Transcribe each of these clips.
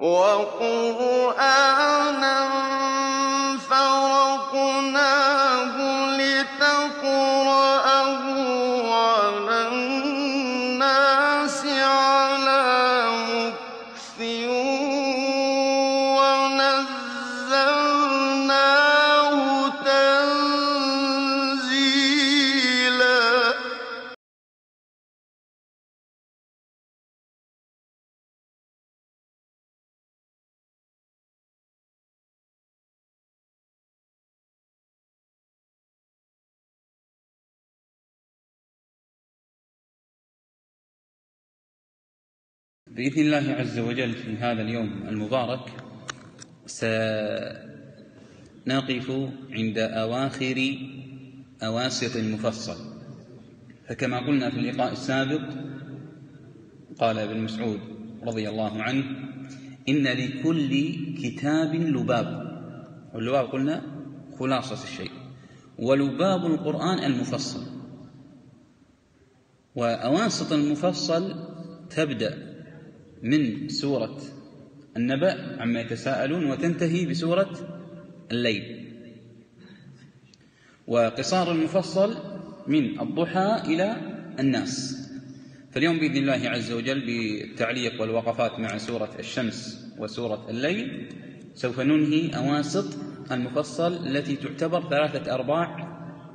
وَقُرْآنًا بإذن الله عز وجل في هذا اليوم المبارك سنقف عند أواخر أواسط المفصل. فكما قلنا في اللقاء السابق قال ابن مسعود رضي الله عنه إن لكل كتاب لباب. واللباب قلنا خلاصة الشيء. ولباب القرآن المفصل. وأواسط المفصل تبدأ من سورة النبأ عما يتساءلون وتنتهي بسورة الليل. وقصار المفصل من الضحى إلى الناس. فاليوم بإذن الله عز وجل بالتعليق والوقفات مع سورة الشمس وسورة الليل سوف ننهي أواسط المفصل التي تعتبر ثلاثة أرباع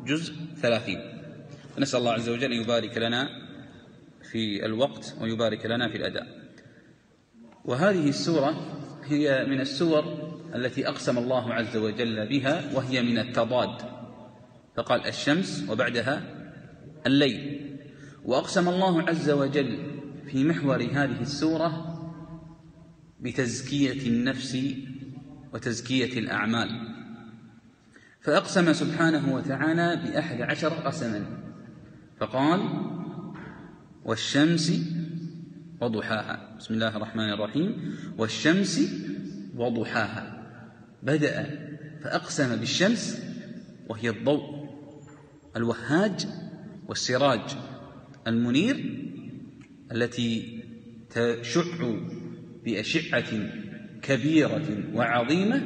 جزء ثلاثين. فنسأل الله عز وجل أن يبارك لنا في الوقت ويبارك لنا في الأداء. وهذه السورة هي من السور التي أقسم الله عز وجل بها وهي من التضاد. فقال الشمس وبعدها الليل. وأقسم الله عز وجل في محور هذه السورة بتزكية النفس وتزكية الأعمال. فأقسم سبحانه وتعالى بأحد عشر قسما. فقال والشمس وضحاها. بسم الله الرحمن الرحيم. والشمس وضحاها. بدأ فأقسم بالشمس وهي الضوء الوهاج والسراج. المنير التي تشع بأشعة كبيرة وعظيمة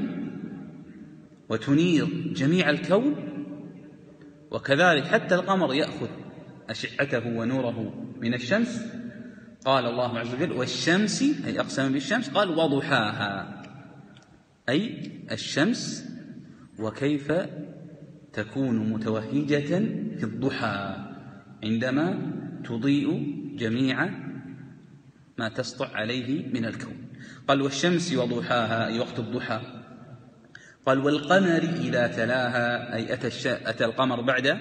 وتنير جميع الكون. وكذلك حتى القمر يأخذ أشعته ونوره من الشمس. قال الله عز وجل والشمس أي أقسم بالشمس قال وضحاها. أي الشمس وكيف تكون متوهجة في الضحى عندما تضيء جميع ما تسطع عليه من الكون. قال والشمس وضحاها أي وقت الضحى. قال والقمر إذا تلاها أي أتى, الش... أتى القمر بعد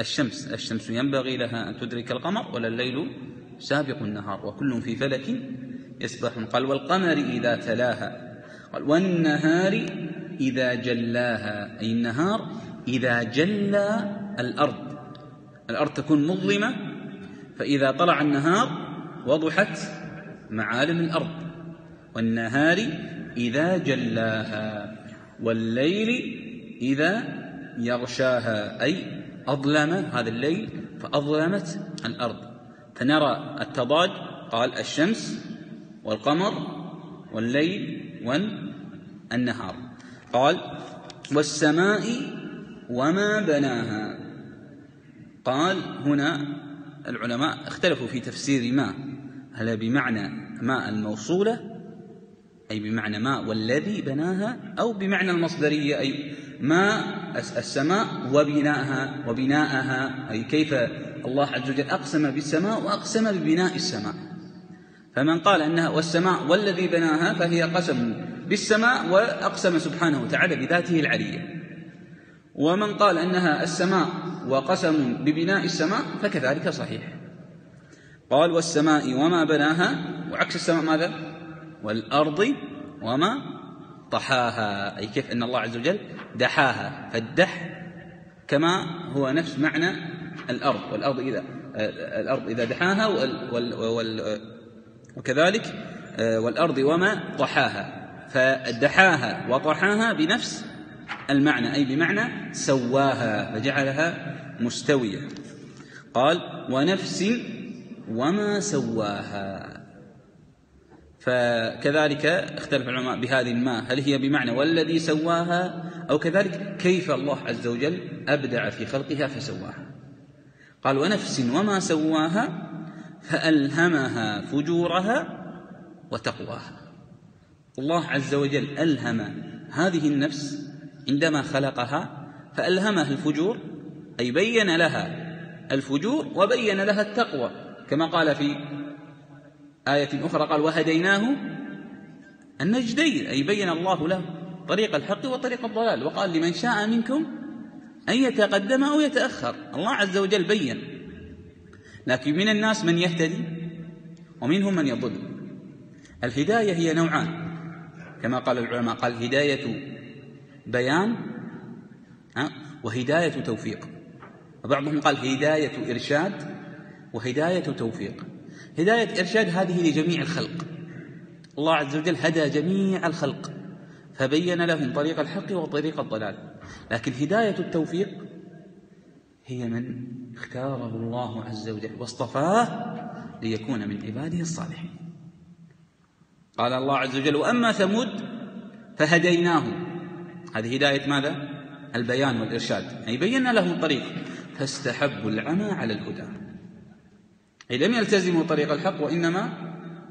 الشمس. الشمس ينبغي لها أن تدرك القمر ولا الليل سابق النهار وكل في فلك يسبحون قال والقمر إذا تلاها قال والنهار إذا جلاها أي النهار إذا جلى الأرض الأرض تكون مظلمة فإذا طلع النهار وضحت معالم الأرض. والنهار إذا جلاها والليل إذا يغشاها أي أظلم هذا الليل فأظلمت الأرض. فنرى التضاد قال الشمس والقمر والليل والنهار. قال والسماء وما بناها. قال هنا العلماء اختلفوا في تفسير ما. هل بمعنى ماء الموصولة؟ أي بمعنى ماء والذي بناها؟ أو بمعنى المصدرية أي ما السماء وبناءها وبناءها أي كيف الله عز وجل أقسم بالسماء وأقسم ببناء السماء. فمن قال أنها والسماء والذي بناها فهي قسم بالسماء وأقسم سبحانه وتعالى بذاته العلية. ومن قال أنها السماء وقسم ببناء السماء فكذلك صحيح. قال والسماء وما بناها وعكس السماء ماذا؟ والأرض وما طحاها. أي كيف أن الله عز وجل دحاها. فالدح كما هو نفس معنى الأرض والأرض إذا الأرض إذا دحاها وكذلك والأرض وما طحاها. فدحاها وطحاها بنفس المعنى أي بمعنى سواها فجعلها مستوية. قال ونفس وما سواها. فكذلك اختلف العلماء بهذه الماء هل هي بمعنى والذي سواها أو كذلك كيف الله عز وجل أبدع في خلقها فسواها. قال ونفس وما سواها فألهمها فجورها وتقواها. الله عز وجل ألهم هذه النفس عندما خلقها فألهمها الفجور أي بين لها الفجور وبين لها التقوى. كما قال في آية أخرى قال وهديناه النجدين أي بين الله له طريق الحق وطريق الضلال. وقال لمن شاء منكم أن يتقدم أو يتأخر. الله عز وجل بين. لكن من الناس من يهتدي ومنهم من يضل. الهداية هي نوعان. كما قال العلماء قال هداية بيان وهداية توفيق. وبعضهم قال هداية إرشاد وهداية توفيق. هداية إرشاد هذه لجميع الخلق. الله عز وجل هدى جميع الخلق. فبين لهم طريق الحق وطريق الضلال. لكن هداية التوفيق هي من اختاره الله عز وجل واصطفاه ليكون من عباده الصالحين. قال الله عز وجل وأما ثمود فهديناه. هذه هداية ماذا؟ البيان والإرشاد. أي بينا لهم الطريق فاستحبوا العمى على الهدى. أي لم يلتزموا طريق الحق وإنما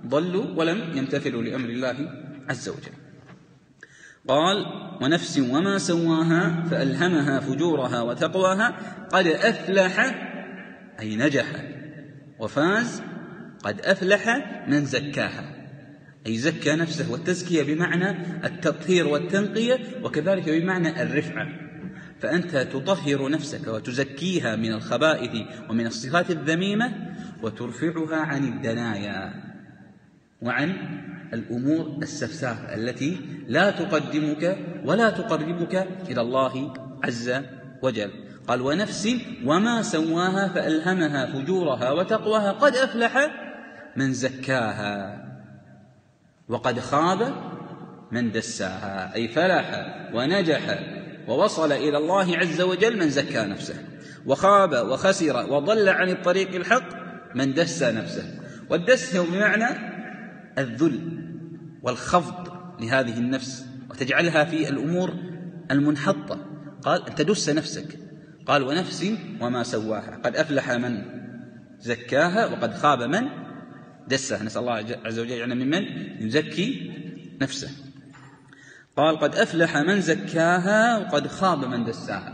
ضلوا ولم يمتثلوا لأمر الله عز وجل. قال ونفس وما سواها فألهمها فجورها وتقواها قد أفلح أي نجح وفاز قد أفلح من زكاها أي زكى نفسه والتزكية بمعنى التطهير والتنقية وكذلك بمعنى الرفعة. فأنت تطهر نفسك وتزكيها من الخبائث ومن الصفات الذميمة وترفعها عن الدنايا. وعن الأمور السفسافة التي لا تقدمك ولا تقربك إلى الله عز وجل. قال ونفس وما سواها فألهمها فجورها وتقواها قد أفلح من زكاها وقد خاب من دساها. أي فلح ونجح ووصل إلى الله عز وجل من زكى نفسه وخاب وخسر وضل عن الطريق الحق من دس نفسه. والدس هو بمعنى الذل والخفض لهذه النفس وتجعلها في الأمور المنحطة. قال أن تدس نفسك. قال ونفس وما سواها. قد أفلح من زكاها وقد خاب من دسها. نسأل الله عز وجل يعني ممن يزكي نفسه. قال قد أفلح من زكاها وقد خاب من دساها.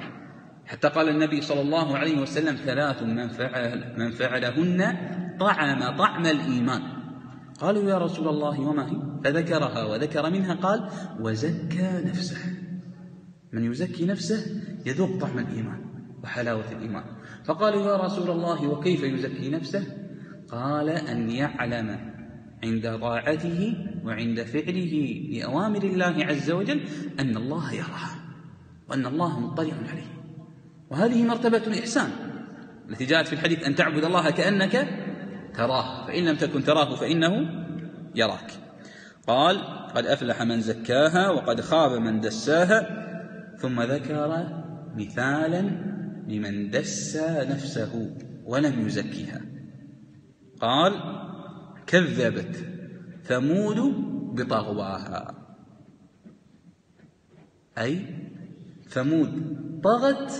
حتى قال النبي صلى الله عليه وسلم ثلاث من, فعل من فعلهن طعم طعم الإيمان. قالوا يا رسول الله وما هي؟ فذكرها وذكر منها قال وزكى نفسه. من يزكي نفسه يذوق طعم الإيمان وحلاوة الإيمان. فقالوا يا رسول الله وكيف يزكي نفسه؟ قال أن يعلم عند طاعته وعند فعله لأوامر الله عز وجل أن الله يراه وأن الله مطلع عليه. وهذه مرتبة الإحسان التي جاءت في الحديث أن تعبد الله كأنك تراه فإن لم تكن تراه فإنه يراك. قال قد أفلح من زكاها وقد خاب من دساها ثم ذكر مثالا لمن دسى نفسه ولم يزكيها. قال كذبت ثمود بطغواها. أي ثمود طغت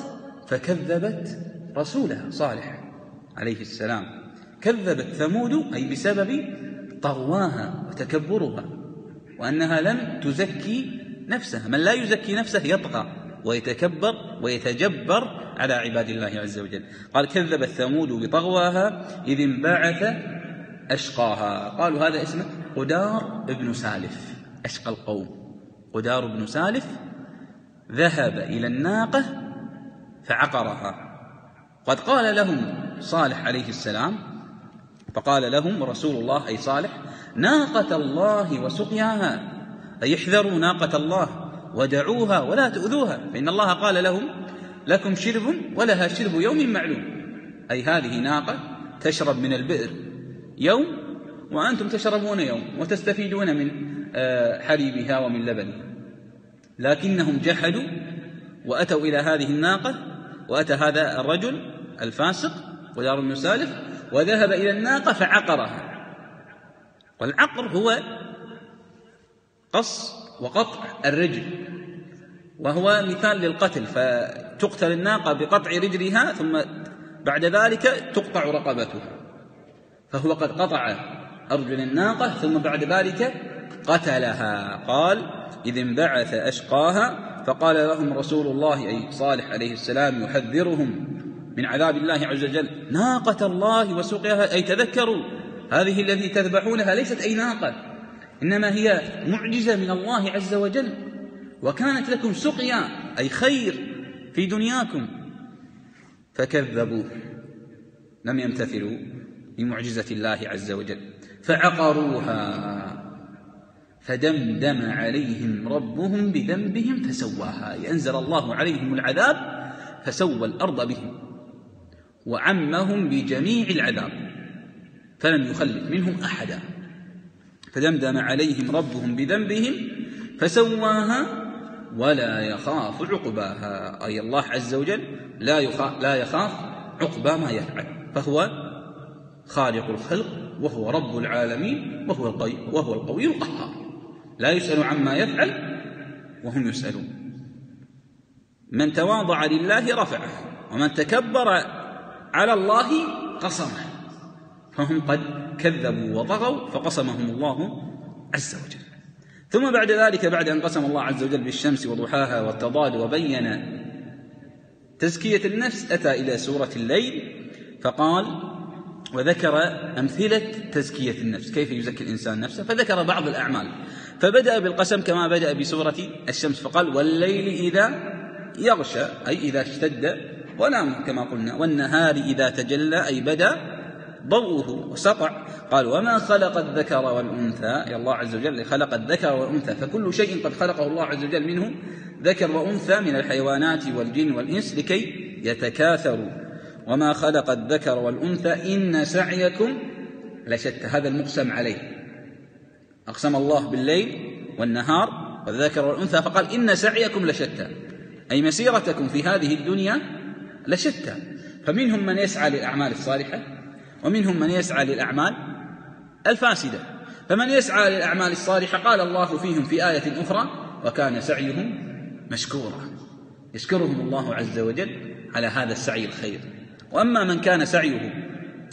فكذبت رسولها صالح عليه السلام. كذبت ثمود أي بسبب طغواها وتكبرها وأنها لم تزكي نفسها. من لا يزكي نفسه يطغى ويتكبر ويتجبر على عباد الله عز وجل. قال كذبت ثمود بطغواها إذ انبعث أشقاها. قالوا هذا اسمه قدار بن سالف أشقى القوم. قدار بن سالف ذهب إلى الناقة فعقرها. قد قال لهم صالح عليه السلام فقال لهم رسول الله أي صالح ناقة الله وسقياها. أي احذروا ناقة الله ودعوها ولا تؤذوها. فإن الله قال لهم لكم شرب ولها شرب يوم معلوم. أي هذه ناقة تشرب من البئر يوم وأنتم تشربون يوم وتستفيدون من آه، حليبها ومن لبنها. لكنهم جحدوا وأتوا إلى هذه الناقة وأتى هذا الرجل الفاسق ودار بن سالف وذهب إلى الناقة فعقرها والعقر هو قص وقطع الرجل وهو مثال للقتل فتقتل الناقة بقطع رجلها ثم بعد ذلك تقطع رقبتها فهو قد قطع أرجل الناقة ثم بعد ذلك قتلها. قال إذ انبعث أشقاها فقال لهم رسول الله أي صالح عليه السلام يحذرهم من عذاب الله عز وجل. ناقة الله وسقياها أي تذكروا هذه التي تذبحونها ليست أي ناقة إنما هي معجزة من الله عز وجل. وكانت لكم سقيا أي خير في دنياكم. فكذبوه لم يمتثلوا بمعجزة الله عز وجل. فعقروها فدمدم عليهم ربهم بذنبهم فسواها. أنزل الله عليهم العذاب فسوى الأرض بهم. وعمهم بجميع العذاب فلم يخلف منهم أحدا. فدمدم عليهم ربهم بذنبهم فسواها ولا يخاف عقباها. أي الله عز وجل لا يخاف, لا يخاف عقبى ما يفعل فهو خالق الخلق وهو رب العالمين وهو القوي وهو القوي القهار. لا يسأل عما يفعل وهم يسألون. من تواضع لله رفعه ومن تكبر على الله قصمه. فهم قد كذبوا وطغوا فقصمهم الله عز وجل. ثم بعد ذلك بعد أن قسم الله عز وجل بالشمس وضحاها والتضاد وبين تزكية النفس أتى إلى سورة الليل فقال وذكر أمثلة تزكية النفس. كيف يزكي الإنسان نفسه؟ فذكر بعض الأعمال. فبدأ بالقسم كما بدأ بسورة الشمس فقال والليل إذا يغشى أي إذا اشتد ونام كما قلنا والنهار إذا تجلى أي بدأ ضوءه وسطع. قال وما خلق الذكر والأنثى؟ يا الله عز وجل خلق الذكر والأنثى فكل شيء قد خلقه الله عز وجل منه ذكر وأنثى من الحيوانات والجن والإنس لكي يتكاثروا. وما خلق الذكر والأنثى إن سعيكم لشتى. هذا المقسم عليه. أقسم الله بالليل والنهار والذكر والأنثى فقال إن سعيكم لشتى. أي مسيرتكم في هذه الدنيا لشتى. فمنهم من يسعى للأعمال الصالحة ومنهم من يسعى للأعمال الفاسدة. فمن يسعى للأعمال الصالحة قال الله فيهم في آية أخرى وكان سعيهم مشكورا. يشكرهم الله عز وجل على هذا السعي الخير. وأما من كان سعيه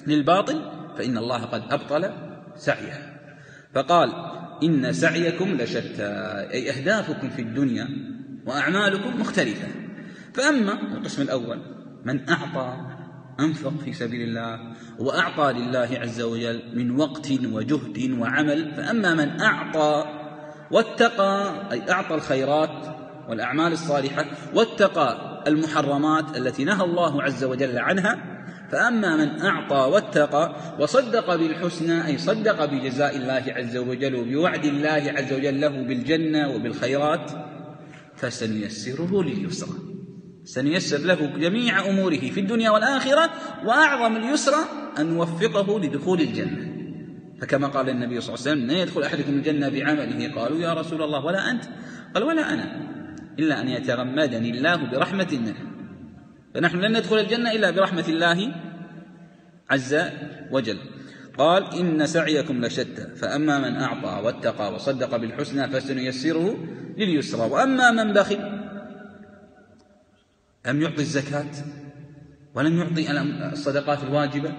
للباطل فإن الله قد أبطل سعيه. فقال إن سعيكم لشتى. أي أهدافكم في الدنيا وأعمالكم مختلفة. فأما القسم الأول من أعطى أنفق في سبيل الله وأعطى لله عز وجل من وقت وجهد وعمل فأما من أعطى واتقى أي أعطى الخيرات والأعمال الصالحة واتقى المحرمات التي نهى الله عز وجل عنها فأما من أعطى واتقى وصدق بالحسنى أي صدق بجزاء الله عز وجل وبوعد الله عز وجل له بالجنة وبالخيرات فسنيسره لليسرى. سنيسر له جميع أموره في الدنيا والآخرة وأعظم اليسرى أن نوفقه لدخول الجنة. فكما قال النبي صلى الله عليه وسلم لا يدخل أحدكم الجنة بعمله. قالوا يا رسول الله ولا أنت. قال ولا أنا. إلا أن يتغمدني الله برحمة منه فنحن لن ندخل الجنة إلا برحمة الله عز وجل. قال إن سعيكم لشتى فأما من أعطى واتقى وصدق بالحسنى فسنيسره لليسرى وأما من بخل لم يعطي الزكاة ولم يعطي الصدقات الواجبة؟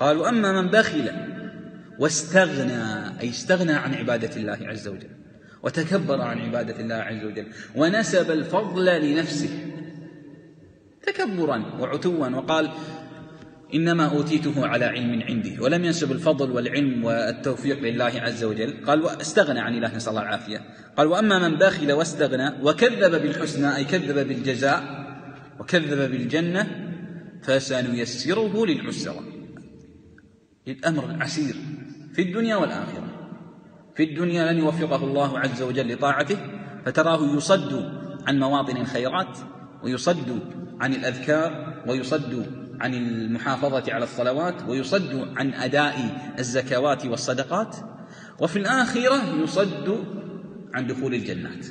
قالوا أما من بخل واستغنى أي استغنى عن عبادة الله عز وجل وتكبر عن عبادة الله عز وجل ونسب الفضل لنفسه تكبرا وعتوا وقال إنما أوتيته على علم عندي ولم ينسب الفضل والعلم والتوفيق لله عز وجل. قال واستغنى عن الله نسأل الله العافية. قال وأما من بخل واستغنى وكذب بالحسنى أي كذب بالجزاء وكذب بالجنة فسنيسره للعسرى الأمر العسير في الدنيا والآخرة. في الدنيا لن يوفقه الله عز وجل لطاعته فتراه يصد عن مواطن الخيرات ويصد عن الأذكار ويصد عن المحافظة على الصلوات ويصد عن أداء الزكوات والصدقات وفي الآخرة يصد عن دخول الجنات.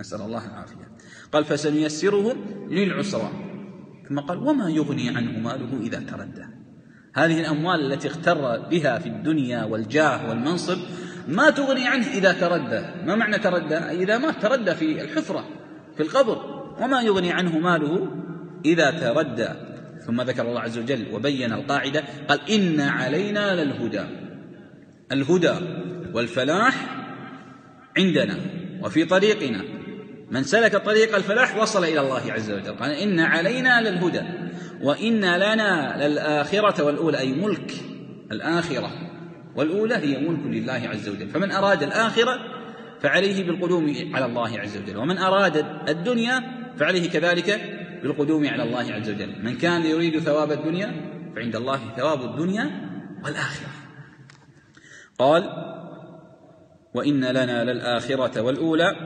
نسأل الله العافية. قال فسنيسره للعسرى. ثم قال وما يغني عنه ماله إذا تردى. هذه الأموال التي اغتر بها في الدنيا والجاه والمنصب ما تغني عنه إذا تردى. ما معنى تردى؟ إذا مات تردى في الحفرة في القبر. وما يغني عنه ماله إذا تردى. ثم ذكر الله عز وجل وبين القاعدة قال إن علينا للهدى. الهدى والفلاح عندنا وفي طريقنا. من سلك طريق الفلاح وصل إلى الله عز وجل. قال إن علينا للهدى وإن لنا للآخرة والأولى أي ملك الآخرة والأولى هي ملك لله عز وجل. فمن أراد الآخرة فعليه بالقدوم على الله عز وجل ومن أراد الدنيا فعليه كذلك بالقدوم على الله عز وجل. من كان يريد ثواب الدنيا فعند الله ثواب الدنيا والآخرة. قال وإن لنا للآخرة والأولى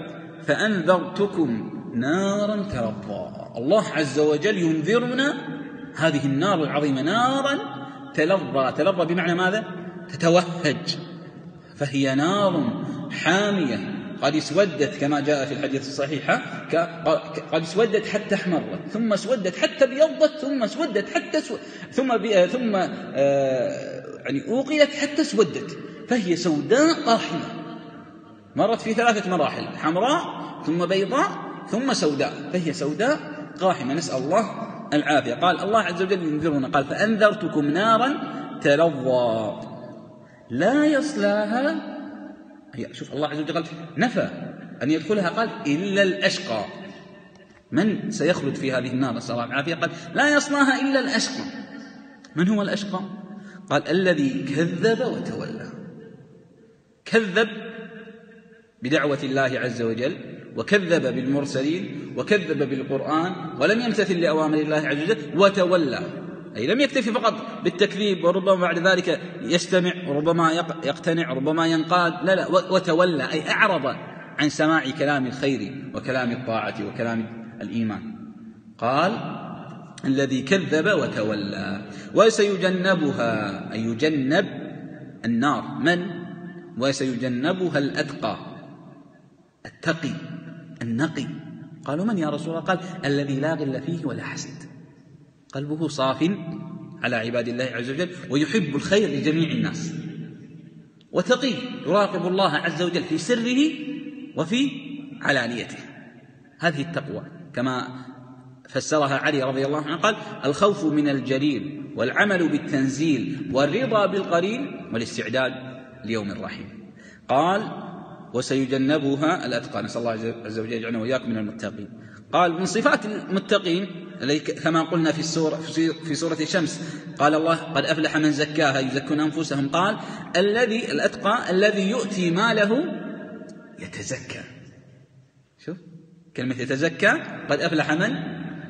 فأنذرتكم نارا تلظى الله عز وجل ينذرنا هذه النار العظيمة نارا تلظى. تلظى بمعنى ماذا؟ تتوهج. فهي نار حامية. قد اسودت كما جاء في الحديث الصحيحة قد اسودت حتى احمرت ثم اسودت حتى ابيضت ثم اسودت حتى سو ثم بي ثم آه يعني اوقدت حتى اسودت. فهي سوداء قاحمة مرت في ثلاثة مراحل حمراء ثم بيضاء ثم سوداء فهي سوداء قاحمة نسأل الله العافية. قال الله عز وجل ينذرنا قال فأنذرتكم نارا تلظى. لا يصلاها شوف الله عز وجل قال نفى أن يدخلها قال إلا الأشقى. من سيخلد في هذه النار؟ نسأل الله العافية. قال لا يصلاها إلا الأشقى. من هو الأشقى؟ قال الذي كذب وتولى. كذب بدعوة الله عز وجل وكذب بالمرسلين وكذب بالقرآن ولم يمتثل لأوامر الله عز وجل وتولى. أي لم يكتفي فقط بالتكذيب وربما بعد ذلك يستمع وربما يقتنع وربما ينقاد لا لا وتولى. أي أعرض عن سماع كلام الخير وكلام الطاعة وكلام الإيمان. قال الذي كذب وتولى. وسيجنبها أي يجنب النار. من؟ وسيجنبها الأتقى. التقي النقي. قالوا من يا رسول الله؟ قال الذي لا غل فيه ولا حسد. قلبه صاف على عباد الله عز وجل ويحب الخير لجميع الناس. وتقي يراقب الله عز وجل في سره وفي علانيته. هذه التقوى كما فسرها علي رضي الله عنه قال الخوف من الجليل والعمل بالتنزيل والرضا بالقليل والاستعداد ليوم الرحيم قال وسيجنبها الأتقى. نسأل الله عز وجل يجعلنا وإياكم من المتقين. قال من صفات المتقين كما قلنا في السورة في سورة الشمس قال الله قد أفلح من زكاها يزكون أنفسهم. قال الذي الأتقى الذي يؤتي ماله يتزكى. شوف كلمة يتزكى قد أفلح من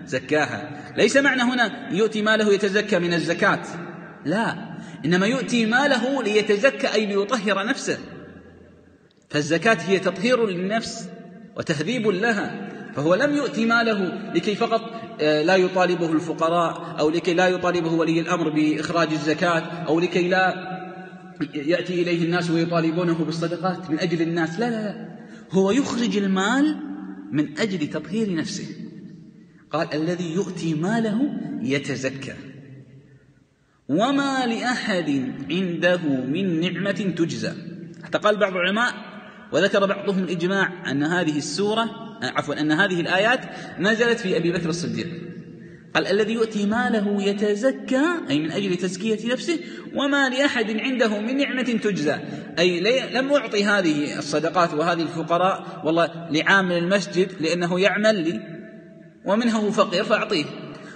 زكاها. ليس معنى هنا يؤتي ماله يتزكى من الزكاة. لا إنما يؤتي ماله ليتزكى أي ليطهر نفسه. فالزكاة هي تطهير للنفس وتهذيب لها فهو لم يؤتي ماله لكي فقط آه، لا يطالبه الفقراء أو لكي لا يطالبه ولي الأمر بإخراج الزكاة أو لكي لا يأتي إليه الناس ويطالبونه بالصدقات من أجل الناس لا لا لا. هو يخرج المال من أجل تطهير نفسه. قال الذي يؤتي ماله يتزكى. وما لأحد عنده من نعمة تجزى. حتى قال بعض العلماء وذكر بعضهم الإجماع أن هذه السورة عفوا أن هذه الآيات نزلت في أبي بكر الصديق. قال الذي يؤتي ماله يتزكى أي من أجل تزكية نفسه وما لأحد عنده من نعمة تجزى. أي لم أعطي هذه الصدقات وهذه الفقراء والله لعامل المسجد لأنه يعمل لي ومنه هو فقير فأعطيه.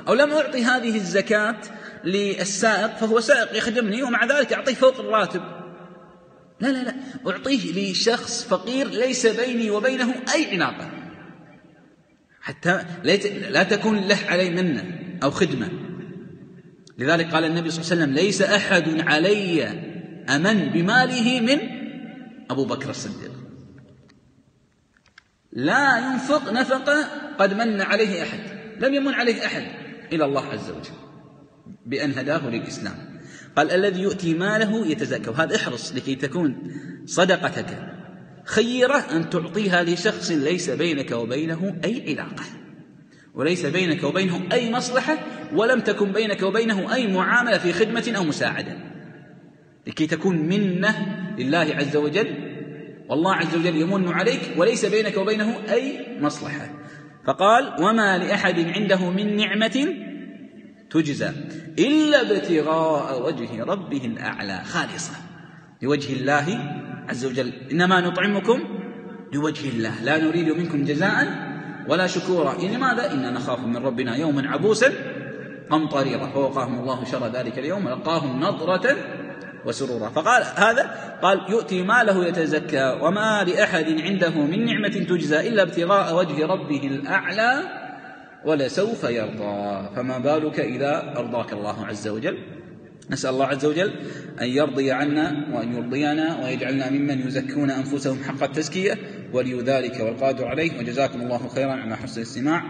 أو لم أعطي هذه الزكاة للسائق فهو سائق يخدمني ومع ذلك أعطيه فوق الراتب. لا لا لا. أعطيه لشخص فقير ليس بيني وبينه أي علاقة حتى لا تكون له علي منة أو خدمة. لذلك قال النبي صلى الله عليه وسلم ليس أحد علي أمن بماله من أبو بكر الصديق. لا ينفق نفقة قد من عليه أحد لم يمن عليه أحد إلى الله عز وجل بأن هداه للإسلام. قال الذي يؤتي ماله يتزكى. وهذا احرص لكي تكون صدقتك خيرة أن تعطيها لشخص ليس بينك وبينه أي علاقة. وليس بينك وبينه أي مصلحة ولم تكن بينك وبينه أي معاملة في خدمة أو مساعدة. لكي تكون منة لله عز وجل والله عز وجل يمن عليك وليس بينك وبينه أي مصلحة. فقال وما لأحد عنده من نعمة تجزى إلا ابتغاء وجه ربه الأعلى خالصة لوجه الله عز وجل. إنما نطعمكم لوجه الله. لا نريد منكم جزاء ولا شكورا. لماذا؟ إنا نخاف من ربنا يوما عبوسا قمطريرا فوقاهم الله شر ذلك اليوم لقاهم نضرة وسرورا. فقال هذا قال يؤتي ماله يتزكى. وما لأحد عنده من نعمة تجزى إلا ابتغاء وجه ربه الأعلى ولسوف يرضى. فما بالك إذا أرضاك الله عز وجل؟ نسأل الله عز وجل أن يرضي عنا وأن يرضينا ويجعلنا ممن يزكون أنفسهم حق التزكية ولي ذلك والقادر عليه. وجزاكم الله خيرا على حسن الاستماع.